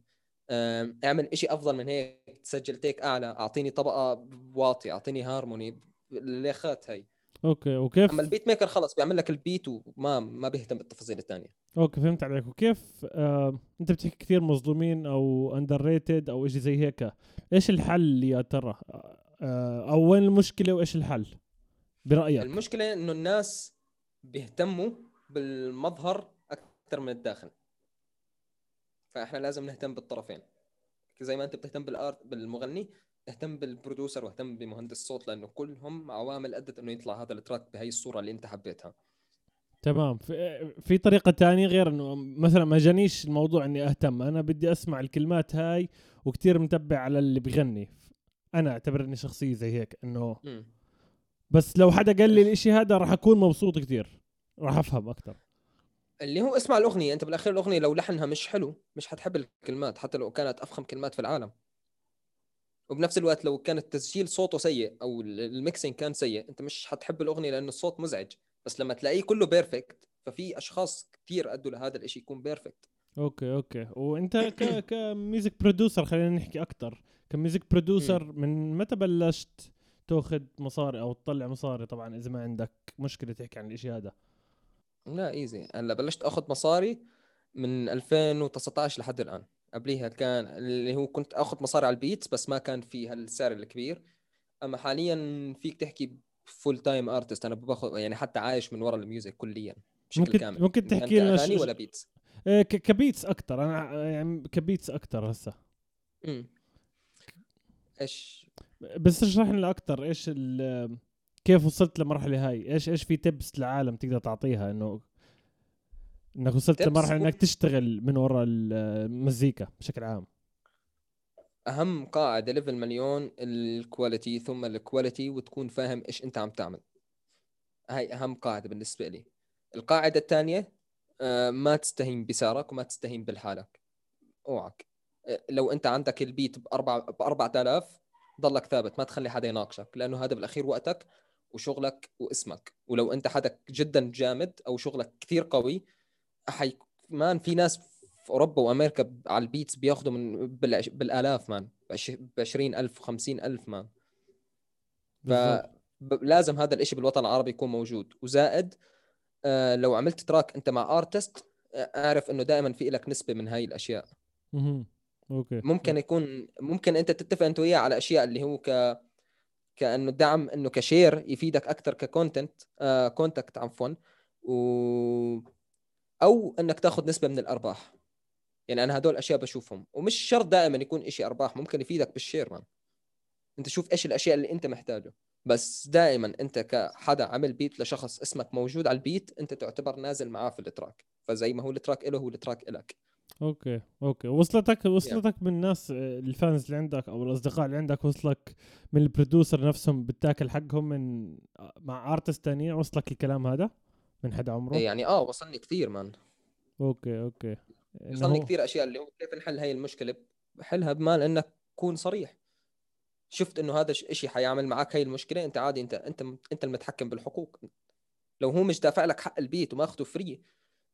أم، أعمل إشي أفضل من هيك. تسجل take أعلى. أعطيني طبقة واطي أعطيني هارموني الليخات هاي. okay وكيف؟ أما ال beat maker خلص بيعمل لك ال beat وما ما بيهتم بالتفاصيل الثانية okay فهمت عليك. وكيف آه أنت بتحكي كثير مظلومين أو underrated أو شيء زي هيك. إيش الحل يا ترى؟ آه أو وين المشكلة وإيش الحل؟ برأيك. المشكلة إنه الناس بيهتموا بالمظهر أكثر من الداخل. فإحنا لازم نهتم بالطرفين. زي ما أنت بتهتم بال art بالمغني اهتم بالبرودوسر واهتم بمهندس الصوت لأنه كلهم عوامل أدت إنه يطلع هذا التراك بهي الصورة اللي أنت حبيتها. تمام. في, في طريقة تانية غير إنه مثلا ما جانيش الموضوع إني أهتم. أنا بدي أسمع الكلمات هاي وكتير متبع على اللي بغني. أنا اعتبرني شخصية زي هيك إنه. بس لو حدا قال لي الإشي هذا راح أكون مبسوط كتير. راح أفهم أكثر اللي هو اسمع الأغنية. أنت بالأخير الأغنية لو لحنها مش حلو مش حتحب الكلمات حتى لو كانت أفخم كلمات في العالم. وبنفس الوقت لو كان التسجيل صوته سيء أو ال- ال mixing كان سيء أنت مش حتحب الأغنية لأنه الصوت مزعج. بس لما تلاقيه كله perfect ففي أشخاص كثير أدوا لهذا الإشي يكون بيرفكت أوكي أوكي. وأنت ك ك music producer خلينا نحكي أكثر ك music producer من متى بلشت تأخذ مصاري أو تطلع مصاري؟ طبعا إذا ما عندك مشكلة تحكي عن الإشي هذا. لا easy هلأ بلشت أخذ مصاري من 2019 لحد الآن. قبليها كان اللي هو كنت أخذ مصاري على ال beats بس ما كان في هالسعر الكبير. أما حاليا فيك تحكي full time artist أنا باخذ يعني حتى عايش من وراء ال music كليا بشكل ممكن كامل. ممكن كان تحكي لنا كأغاني ش- ولا beats إيه، ك beats أكثر أنا يعني ك beats أكثر هسه. امم إيش؟ بس اشرح لنا أكثر إيش ال- كيف وصلت للمرحله هاي؟ إيش إيش في tips للعالم تقدر تعطيها إنه إنك وصلت لمرحلة إنك تشتغل من وراء المزيكا بشكل عام؟ أهم قاعدة level مليون ال quality ثم ال quality وتكون فاهم إيش أنت عم تعمل. هاي أهم قاعدة بالنسبة لي. القاعدة الثانية ما تستهين بسعرك وما تستهين بالحالك. أوعك. آه، لو أنت عندك ال beat بأربع ب 4000 ضلك ثابت ما تخلي حدا يناقشك لأنه هذا بالأخير وقتك وشغلك واسمك. ولو أنت حدا جدا جامد أو شغلك كثير قوي hey man في ناس في أوروبا وأمريكا على ال beats بياخذوا من. بالآلاف man ب 20000 و50000 man. فلازم هذا الإشي بالوطن العربي يكون موجود وزائد آه لو عملت track أنت مع artist أعرف إنه دائما في لك نسبة من هاي الأشياء. okay ممكن يكون ممكن أنت تتفق أنت وياه على أشياء اللي هو ك كأنه دعم إنه ك share يفيدك أكثر ك content آه contact عفوا و أو إنك تاخذ نسبة من الأرباح يعني أنا هدول أشياء بشوفهم. ومش شرط دائما يكون إشي أرباح ممكن يفيدك بال share man. أنت شوف إيش الأشياء اللي أنت محتاجه. بس دائما أنت كحدا عمل beat لشخص اسمك موجود على ال beat أنت تعتبر نازل معاه في ال track. فزي ما هو ال track له هو ال track إلك. okay okay. وصلتك وصلتك من الناس آه، ال fans اللي عندك أو الأصدقاء اللي عندك وصلك من ال producer نفسهم بتاكل حقهم من آه، مع artist تانية وصلك الكلام هذا من حدا عمره؟ يعني آه وصلني كثير man. okay okay. وصلني هو- كثير أشياء اللي هو كيف نحل هاي المشكلة؟ بحلها بمال إنك تكون صريح. شفت إنه هذا الشيء حيعمل معك هاي المشكلة أنت عادي انت أنت أنت المتحكم بالحقوق. لو هو مش دافع لك حق ال beat وماخذه free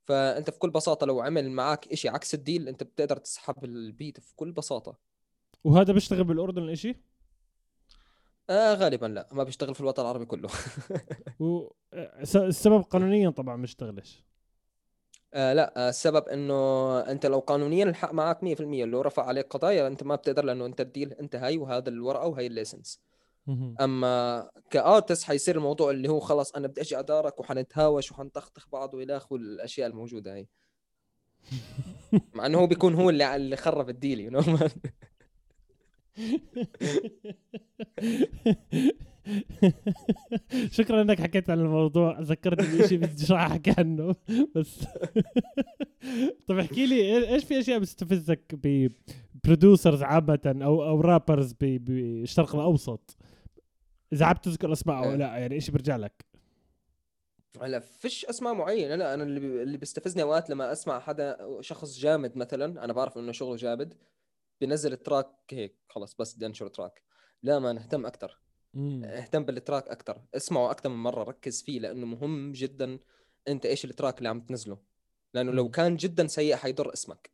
فأنت في كل بساطة لو عمل معك إشي عكس ال deal أنت بتقدر تسحب ال beat في كل بساطة. وهذا بيشتغل بالأردن الإشي؟ آه غالبا لا ما بيشتغل في الوطن العربي كله. آه، السبب قانونيا طبعا ما اشتغلش آه لا آه السبب إنه أنت لو قانونيا الحق معك 100% لو رفع عليك قضايا أنت ما بتقدر لأنه أنت ال deal أنت هاي وهذا الورقة وهي ال license. أما ك artist حيصير الموضوع اللي هو خلص أنا بدي أجي أدارك وحنتهاوش وحنطخطخ بعض والى اخره الاشياء الموجودة هي مع إنه هو بيكون هو اللي اللي خرب ال deal you know شكرا إنك حكيت عن الموضوع. ذكرتني بشيء بدي أحكي عنه. بس طب احكي لي إيه- إيش في أشياء بتستفزك ب producers عامة أو أو rappers بالشرق الأوسط؟ إذا عم تذكر أسماء أو إيه. لا يعني إيش بيرجع لك؟ هلا فيش أسماء معينة. لا أنا اللي اللي بيستفزني أوقات لما أسمع حدا شخص جامد مثلا أنا بعرف إنه شغله جامد بينزل track هيك خلص بس بدي أنشر تراك لا ما نهتم أكثر مم. اهتم بال track أكثر اسمعه أكثر من مرة ركز فيه لأنه مهم جدا أنت إيش ال track اللي عم تنزله لأنه لو. كان جدا سيء حيضر اسمك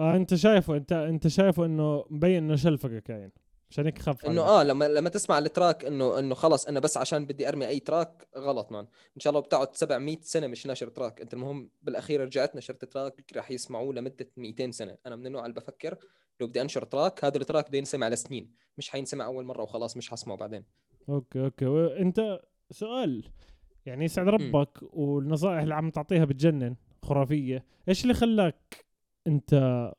آه أنت شايفه أنت أنت شايفه إنه مبين إنه شلفقه كاين عشان هيك خف إنه. آه لما لما تسمع ال track إنه إنه خلص أنا بس عشان بدي أرمي أي track غلط man إن شاء الله بتقعد 700 سنة مش ناشر track أنت المهم بالأخير رجعت نشرت track راح يسمعوه لمدة 200 سنة أنا من النوع اللي بفكر لو بدي انشر track هذا ال track بده ينسمع لسنين. مش حينسمع أول مرة وخلاص مش حسمعه بعدين. okay okay. وانت سؤال يعني يسعد ربك والنصائح اللي عم تعطيها بتجنن خرافية. إيش اللي خلاك أنت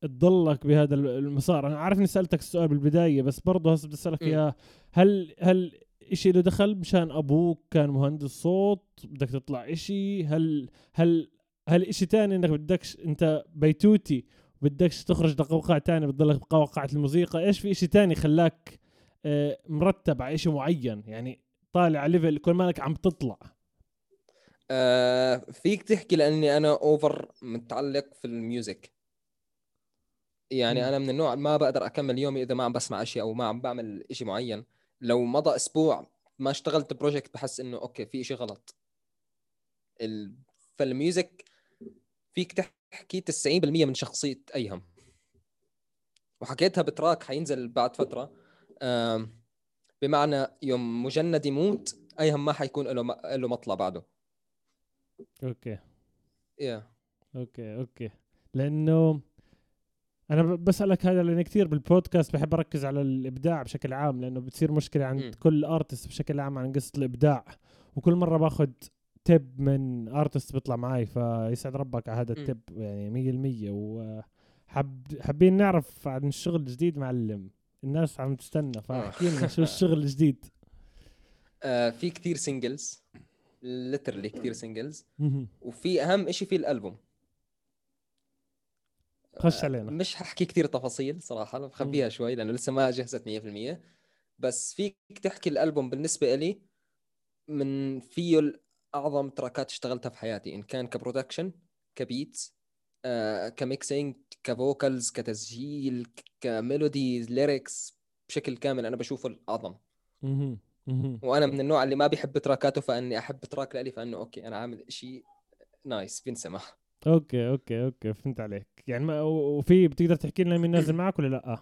تضلك بهذا المسار؟ أنا عارف إني سألتك السؤال بالبداية بس برضه هسه بدي أسألك. إياه. هل هل إشي له دخل مشان أبوك كان مهندس صوت؟ بدك تطلع إشي؟ هل هل هل إشي تاني إنك بدكش أنت بيتوتي بدكش تخرج لقوقعة تاني بتضلك بقوقعة الموسيقى. إيش في إشي تاني خلاك آه، مرتب على إشي معين؟ يعني طالع level كل مالك عم تطلع. آه فيك تحكي لأني أنا اوفر متعلق في الميوزك. يعني مم. أنا من النوع ما بقدر أكمل يومي إذا ما عم بسمع إشي أو ما عم بعمل إشي معين. لو مضى أسبوع ما اشتغلت project بحس إنه okay في إشي غلط. ال... فال music فيك تحكي 90% من شخصية أيهم. وحكيتها ب track حينزل بعد فترة. آم، بمعنى يوم ما حيموت أيهم ما حيكون له له مطلع بعده. okay. يا okay okay. لأنه أنا بسألك هذا لأن كثير بالبودكاست بحب أركز على الإبداع بشكل عام لأنه بتصير مشكلة عند مم. كل artist بشكل عام عن قصة الإبداع. وكل مرة باخذ tip من artist بيطلع معي فيسعد ربك على هذا. ال tip يعني 100% وحب حابين نعرف عن الشغل الجديد معلم. الناس عم تستنى فاحكي لنا شو الشغل الجديد. آه في كثير singles literally كثير مهم. وفي أهم إشي في الألبوم. خش علينا. مش ححكي كثير تفاصيل صراحة بخبيها شوي لأنه لسه ما جهزت 100% بس فيك تحكي الألبوم بالنسبة لي من فيه أعظم tracks ات اشتغلتها في حياتي إن كان ك production ك beats آه ك mixing ك vocals كتسجيل ك- ك melody lyrics بشكل كامل أنا بشوفه الأعظم. وأنا من النوع اللي ما بيحب تراكاته فإني أحب track لي فإنه okay أنا عامل شيء nice بينسمع okay okay okay فهمت عليك. يعني ما وفي بتقدر تحكي لنا مين نازل معك ولا لأ؟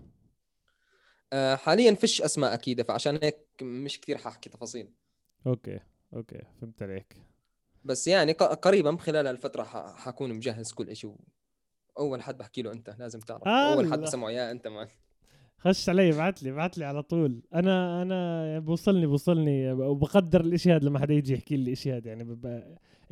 آه حاليا فيش أسماء أكيدة فعشان هيك مش كثير حاحكي تفاصيل. okay. okay فهمت عليك. بس يعني قريبا خلال الفترة حكون مجهز كل شيء أول حد بحكي له أنت لازم تعرف. أول حد. بسمعه يا أنت man خش علي ابعت لي ابعت لي على طول. أنا أنا بوصلني بوصلني وبقدر الإشي هذا لما حدا يجي يحكي لي الاشي هذا. يعني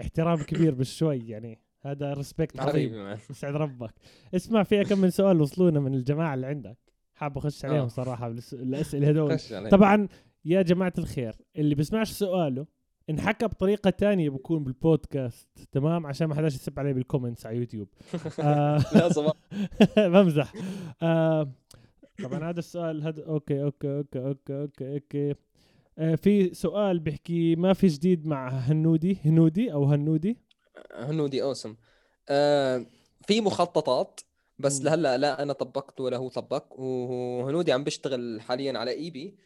احترام كبير بالشوي يعني. هذا respect عظيم. يسعد ربك. اسمع في كم من سؤال وصلونا من الجماعة اللي عندك. حاب أخش عليهم آه. صراحة الأسئلة هذول. طبعا يا جماعة الخير اللي بيسمعش سؤاله انحكى بطريقة تانية بكون بالبودكاست تمام؟ عشان ما حداش يسب عليه بال comments على يوتيوب آه لا بمزح. آه طبعا هذا السؤال هذا okay okay okay okay okay okay. آه في سؤال بيحكي ما في جديد مع هنودي؟ هنودي أو هنودي؟ هنودي awesome. آه في مخططات بس. لهلأ لا أنا طبقت ولا هو طبق وهنودي عم بيشتغل حاليا على EP.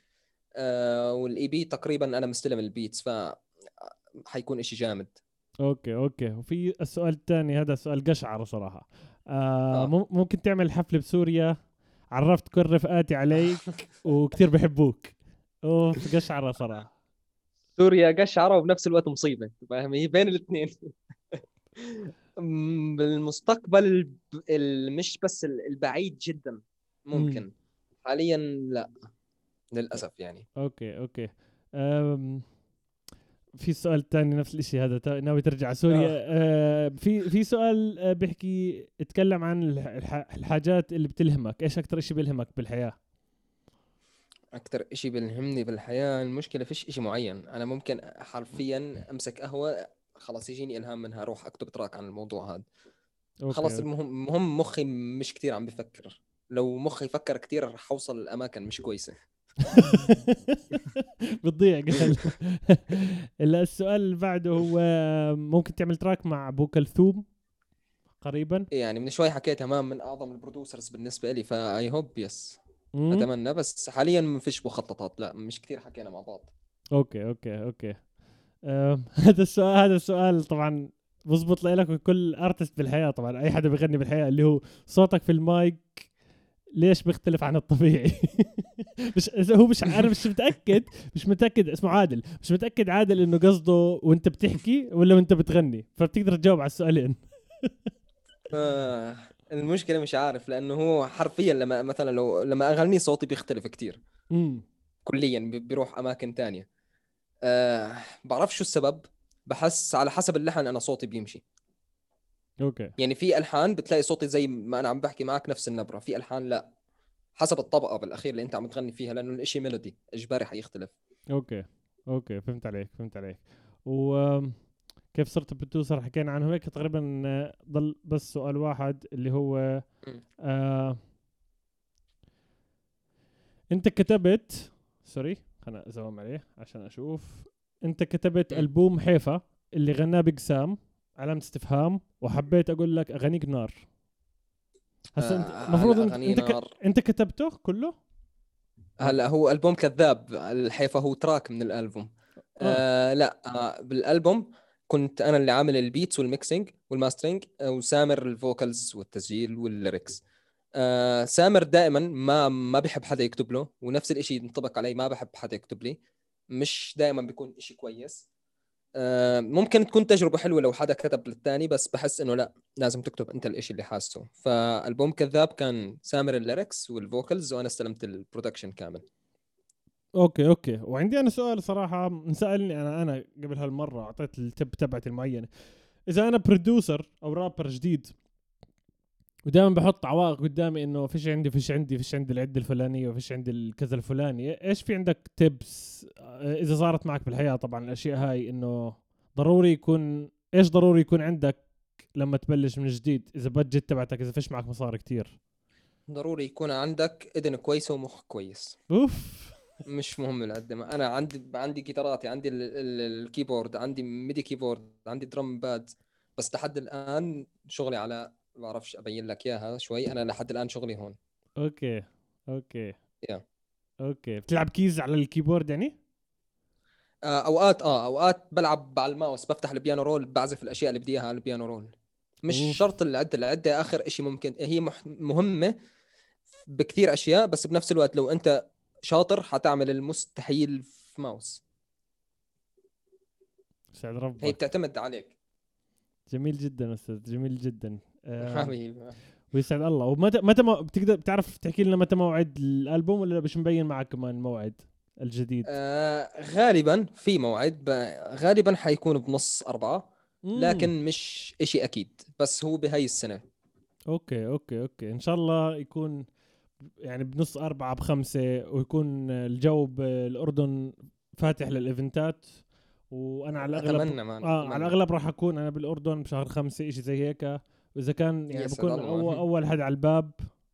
آه وال EP تقريبا أنا مستلم ال beats ف حيكون إشي جامد. okay okay. وفي السؤال الثاني هذا سؤال قشعر صراحة. آه آه. مم- ممكن تعمل حفلة بسوريا؟ عرفت كل رفقاتي عليك وكثير بحبوك. أوف قشعرة صراحة. سوريا قشعرة وبنفس الوقت مصيبة فاهم هي بين الاثنين. بالمستقبل مش بس ال- البعيد جدا ممكن. حاليا لا للأسف يعني. okay okay. أم في سؤال تاني نفس الشيء هذا ناوي ترجع. سوريا آه. في في سؤال آه، بيحكي اتكلم عن الح- الح- الحاجات اللي بتلهمك. إيش أكثر شيء بيلهمك بالحياة؟ أكثر إشي بيلهمني بالحياة المشكلة فيش إشي معين. أنا ممكن حرفيا أمسك قهوة خلاص يجيني إلهام منها أروح أكتب track عن الموضوع هذا. okay. خلاص المهم مخي مش كتير عم بفكر. لو مخي فكر كتير رح أوصل لأماكن مش كويسة. بتضيع قال. السؤال اللي بعده هو ممكن تعمل track مع ابو كلثوم قريبا؟ يعني من شوي حكيت تمام من أعظم ال producers بالنسبة لي ف I hope yes؟ أتمنى بس حاليا ما فيش مخططات. لا مش كتير حكينا مع بعض. okay okay okay. هذا السؤال هذا السؤال طبعا بزبط لك وكل artist بالحياة طبعا أي حدا بيغني بالحياة اللي هو صوتك في المايك ليش بيختلف عن الطبيعي؟ مش هو مش أنا مش متأكد مش متأكد اسمه عادل. مش متأكد عادل إنه قصده وأنت بتحكي ولا وأنت بتغني. فبتقدر تجاوب على السؤالين آه المشكلة مش عارف لأنه هو حرفيا لما مثلا لو لما أغني صوتي بيختلف امم كليا بي- بيروح أماكن تانية. آه بعرف شو السبب؟ بحس على حسب اللحن أنا صوتي بيمشي. okay. يعني في ألحان بتلاقي صوتي زي ما أنا عم بحكي معك نفس النبرة في ألحان لا حسب الطبقة بالأخير اللي أنت عم تغني فيها لأنه الإشي melody إجباري حيختلف. okay. okay فهمت عليك فهمت عليك. و كيف صرت producer حكينا عنه هيك تقريبا آه، ضل بس سؤال واحد اللي هو. آه أنت كتبت sorry خلنا أ zoom عليه عشان أشوف. أنت كتبت. ألبوم حيفا اللي غناه بقسام علامة استفهام وحبيت أقول لك أغانيك نار. هسا أنت آه، المفروض أنت, أنت. أنت كتبته كله؟ هلا هو ألبوم كذاب. الحيفا هو track من الألبوم. آه. لا آه بالألبوم كنت أنا اللي عامل ال beats وال mixing وال mastering آه، وسامر ال vocals والتسجيل وال lyrics آه سامر دائما ما ما بيحب حدا يكتب له ونفس الإشي ينطبق علي ما بحب حدا يكتب لي. مش دائما بيكون إشي كويس. آه ممكن تكون تجربة حلوة لو حدا كتب للثاني بس بحس إنه لا لازم تكتب أنت الإشي اللي حاسه. فألبوم كذاب كان سامر ال lyrics وال vocals وأنا استلمت ال production كامل. okay okay. وعندي أنا سؤال صراحة انسالني أنا أنا قبل هالمرة أعطيت ال tip تبعتي المعينة. إذا أنا producer أو رابر جديد ودائما بحط عوائق قدامي إنه فيش عندي فيش عندي فيش عندي العدة الفلانية وفيش عندي الكذا الفلاني إيش في عندك tips إذا صارت معك بالحياة طبعا الأشياء هاي إنه ضروري يكون إيش ضروري يكون عندك لما تبلش من جديد؟ إذا budget تبعتك إذا فيش معك مصاري كتير. ضروري يكون عندك إذن كويسة ومخ كويس. أوف. مش مهم العدة man. أنا عندي عندي جيتاراتي عندي ال- ال- ال keyboard عندي MIDI keyboard عندي drum pad بس لحد الآن شغلي على ما بعرفش أبين لك إياها شوي. أنا لحد الآن شغلي هون. okay okay. Yeah. okay. بتلعب keys على ال keyboard يعني؟ آه، أوقات آه أوقات بلعب على الماوس. بفتح ال piano roll بعزف الأشياء اللي بدي إياها على ال piano roll. مش أوف. شرط العدة. العدة آخر شيء ممكن هي مح- مهمة بكثير أشياء بس بنفس الوقت لو أنت شاطر حتعمل المستحيل في ماوس. يسعد ربك بتعتمد عليك. جميل جدا أستاذ جميل جدا. حبيبي ويسعد الله. ومتى متى ما بتقدر بتعرف تحكي لنا متى موعد الألبوم ولا مش مبين معك كمان الموعد الجديد؟ آه غالبا في موعد غالبا حيكون بنص أربعة. لكن مش إشي أكيد بس هو بهاي السنة. okay okay okay. إن شاء الله يكون يعني بنص أربعة بخمسة ويكون الجو بالأردن فاتح لل event ات. وأنا على الاغلب أتمنى آه على الأغلب راح أكون أنا بالأردن بشهر خمسة إشي زي هيك. وإذا كان يعني بكون الله. اول أول حد على الباب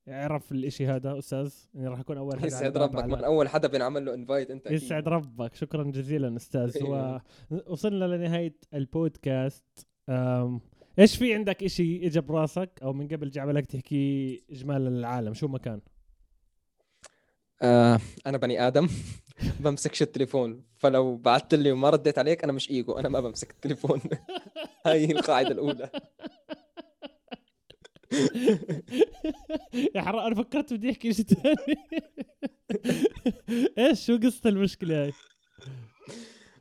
يعرف الإشي هذا أستاذ. اني راح اكون أول حد على يسعد ربك من أول حدا بينعمل له invite أكيد. يسعد ربك. شكرا جزيلا أستاذ. ووصلنا لنهاية البودكاست. أم... إيش في عندك إشي اجى براسك أو من قبل جعبلك تحكي اجمالا للعالم؟ شو ما كان؟ آه أنا بني آدم. بمسكش التليفون. فلو بعثت لي وما رديت عليك أنا مش إيجو. أنا ما بمسك التليفون. هاي هي القاعدة الأولى. يا حرام أنا فكرت بدي أحكي شيء ثاني إيش شو قصة المشكلة هاي؟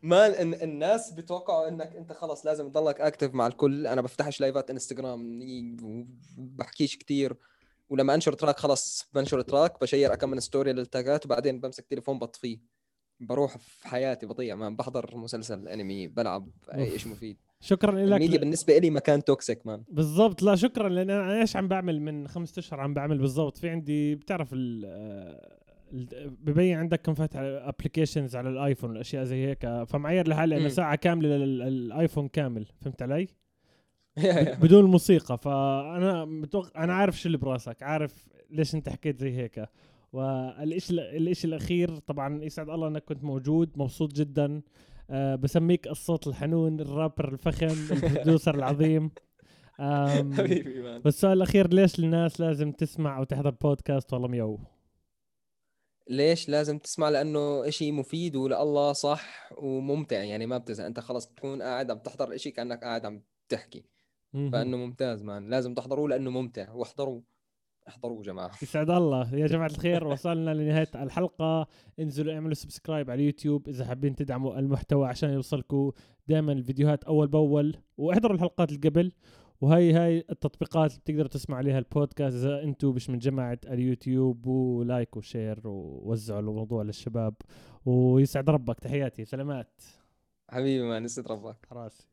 ما إن الناس بتوقعوا إنك أنت خلص لازم تضلك active مع الكل. أنا بفتحش live ات انستغرام بحكيش كتير. ولما أنشر track خلص بنشر track ب share كم من story لل tag ات وبعدين بمسك تليفون بطفيه. بروح في حياتي بضيع ما بحضر مسلسل انمي بلعب أي شيء مفيد. شكرا لك الميديا بالنسبة لي مكان toxic man بالضبط لا شكرا لأن أنا إيش عم بعمل من خمسة أشهر عم بعمل بالضبط في عندي بتعرف ال ال- ببين عندك كم فاتح applications على ال iPhone والأشياء زي هيك فمعير لحالي أنا. ساعة كاملة لل iPhone كامل فهمت علي؟ بدون الموسيقى فأنا متوقع أنا عارف شو اللي براسك عارف ليش أنت حكيت زي هيك والشيء الشيء الأخير طبعا يسعد الله إنك كنت موجود مبسوط جدا أه بسميك الصوت الحنون الرابر الفخم ال producer العظيم. حبيبي man والسؤال الأخير ليش الناس لازم تسمع أو تحضر بودكاست والله ميو ليش لازم تسمع؟ لأنه إشي مفيد ولله صح وممتع. يعني ما بتزهق. أنت خلص بتكون قاعد عم تحضر إشي كأنك قاعد عم تحكي. فإنه ممتاز man. لازم تحضروه لأنه ممتع. واحضروه. احضروه جماعة. يسعد الله. يا جماعة الخير وصلنا لنهاية الحلقة. انزلوا اعملوا subscribe على اليوتيوب إذا حابين تدعموا المحتوى عشان يوصلكم دائما الفيديوهات أول بأول. واحضروا الحلقات اللي قبل وهي هاي التطبيقات اللي بتقدروا تسمعوا عليها البودكاست. إذا أنتم مش من جماعة اليوتيوب و like و share ووزعوا الموضوع للشباب. ويسعد ربك. تحياتي. سلامات. حبيبي man يسعد ربك. راسي.